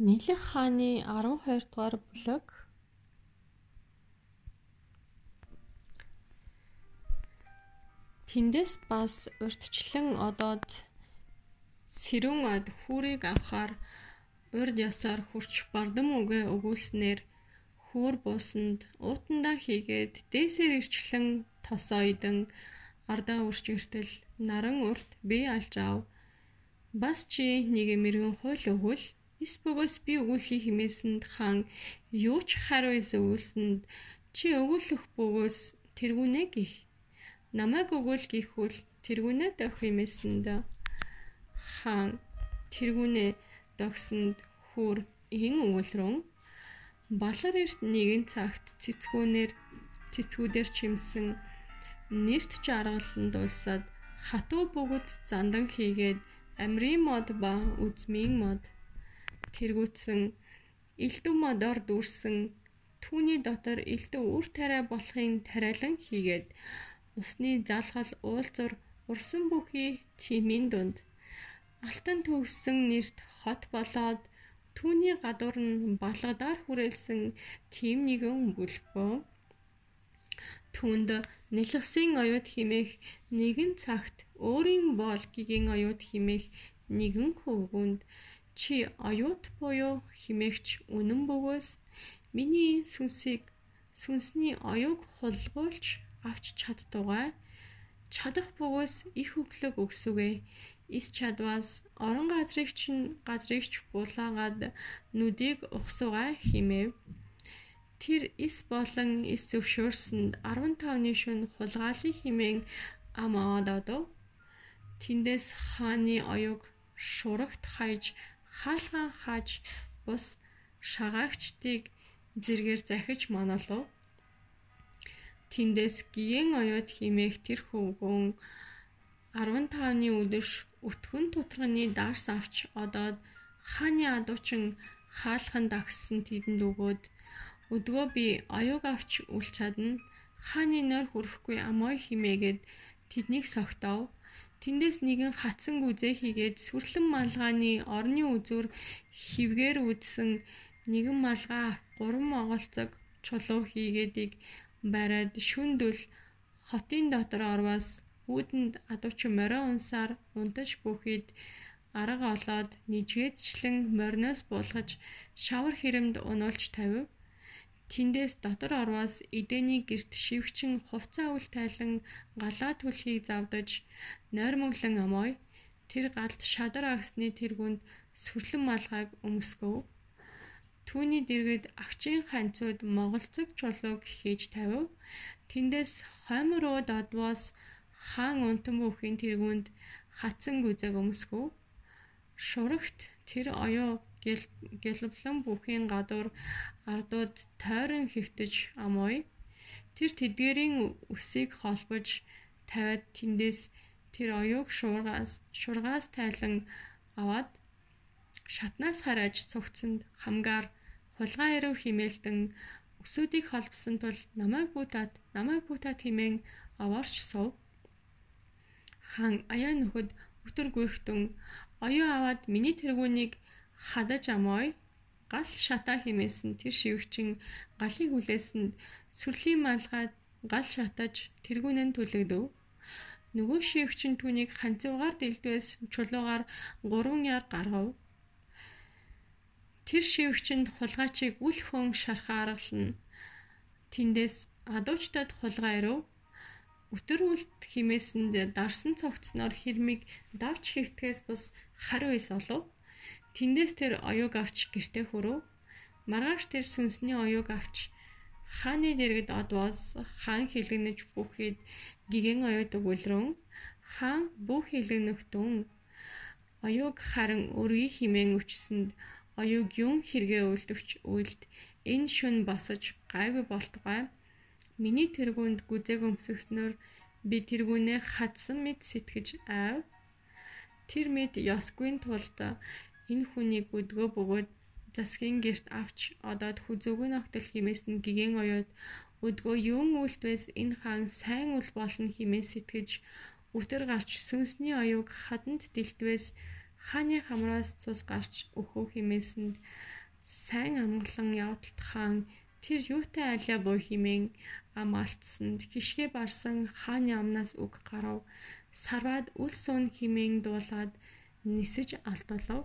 Нийлэх хааны 12 дугаар бүлэг Тэндээс бас урьдчилан одоод сэрүүн од хүүрийг авахар урд ёсоор хурч бардам үгээ өгүүлснээр хүүр буусанд уутандаа хийгээд дээсээр ирчлэн тосоо идэн ардаа үрчгэртэл наран урт би алж ав. Бас чи нэг мэрэгэн хуйл өгвөл Эс бөгөөс би өгүүлхий химээсэнд хаан юу ч хариу эс өгүүлсэнд чи өгүүлэх бөгөөс тэргүүнэ гих. Намайг өгөөл гихүүл тэргүүнэ дөх химээсэнд. Хаан тэргүүнэ догсонд хүр ин өгүүлрэн балар эрт нэгэн цагт цэцгүүнээр цэцгүүдээр чимсэн. Нэрт жаргаланд улсад хатуу бөгөд зандан хийгээд амрын мод ба үзмийн мод тэргүүцсэн элдв модоор дүүрсэн түүний дотор элдв үр тариа болохын тариалан хийгээд усны залхал уулзур урсан бүхий тимийн дунд. Алтан төгссөн нэрт хот болоод түүний гадуур нь балгадаар хүрээлсэн тим нэгэн бүлгөө түүнд нэлгсэн оюут химээх нэгэн цагт өөрийн боол гигийн оюут химээх нэгэн хөвгүнд Чи оюут буюу химээгч үнэн бөгөөс миний сүнсийг сүнсний оюуг хулгуулж авч чаддугай чадах бөгөөс их өглөг өгсөгээ эс чадваас орон газрыг чинь газрыг ч булаагаад нүдийг ухсугай химээв тэр эс болон эс зөвшөөрсөнд 15-ны шөн хулгаалыг химэн ам аваад одов тэндээс хааны оюуг шурагт хайж хаалгаа хааж бус шагаагчдыг зэргээр захиж монолов. Тэндээс гиен оюут химээх тэр хөвгөн 15-ны өдөрш өтгөн тутганы дарс авч одоод хааны адуучин хаалхан дагссан тэдэнд өгөөд өдгөө би оюуг авч үл чадна хааны нойр хүрэхгүй амой химээгээд тэднийг согтов Тэндээс нэгэн хатсан гүзээ хийгээд сүрлэн малгааны орны үзүүр хивгээр үдсэн нэгэн малгай гурван моголцог чулуу хийгээдийг бариад шүндөл хотын дотор орвоос үүдэнд адуучин морио унсаар унтаж бүхийд арга олоод нижгээдчлэн мориноос буулгаж шавар хэрэмд унуулж тавив. Тэндээс дотор орвоос эдэний герт шивгчин хувцаа үл тайлан галаа түлхийг завдаж нойрмоглон амой тэр галд шадар агсны тэргүнд сүрлэн малгайг өмсгөв. Түүний дэргэд агчийн ханцууд моголцог чулууг хийж тавив. Тэндээс хоймроо додвоос хаан унтан бүхийн тэргүнд хатсан гүзэг өмсгөв. Шурагт тэр оюу гэлблэн бүхийн гадуур ардууд тойрон хөвтөж амой тэр тэдгэрийн үсийг холбож тавиад тэндээс тэр оюуг шуургаас шургаас тайлан аваад шатнаас хараж цогцсонд хамгаар хулгай ирэв химээлтэн өсүүдийг холбосон тул намайг бутаад намайг бутаад химэн аваарч сув хаан аяа нөхөд өтөр гүйхтэн оюу аваад миний тэргүүнийг хадаж амой гал шатаа химээсэн тэр шивгчин галыг хүлээсэнд сүрлийн малгайд гал шатаж тэргүүнэн түлэгдэв. Нөгөө шивгчин түүнийг ханцуугаар дэлдвээс чулуугаар 3 яар гаргав. Тэр шивгчинд хулгайчийг үл хон шархаа аргална. Тэндээс адуучтад хулгай ирв. Өтөр үлд химээсэнд дарсан цогцсноор хэрмийг давч хөвтгээс бус хариу эс олов. Тэндээс тэр оюуг авч гэртээ хүрв. Маргааш тэр сүнсний оюуг авч хааны дэргэд одвоос хаан хилэгнэж бүхэд гигэн оюут өгүүлрэн хаан бүх хилэгнэхтэн оюуг харан өргий химэн өчсөнд оюуг юм хэрэгэ үлдвч үлд энэ шүн босож гайгүй болтугай. Миний тэргуунд гүзэг өмсгснөөр би тэргүүнээ хадсан мэд сэтгэж аав тэр мэд ёсгүй тулд энэ хүнийг өдгөө бөгөөд засгийн герт авч одоод хүзүүгийн огтол химээс нь гигэн оёод өдгөө юун үлдвэс энэ хаан сайн үл болно химээс сэтгэж өтөр гарч сүнсний оюуг хаданд дэлтвэс хааны хамраас цус гарч өхөө химээсэнд сайн амгалан явдалт хаан тэр юутай алиа боо химэн ам алдсанд хишгэ барсан хааны амнаас үг гарав. Сарваад үл суун химэн дуулаад нисэж алдуулав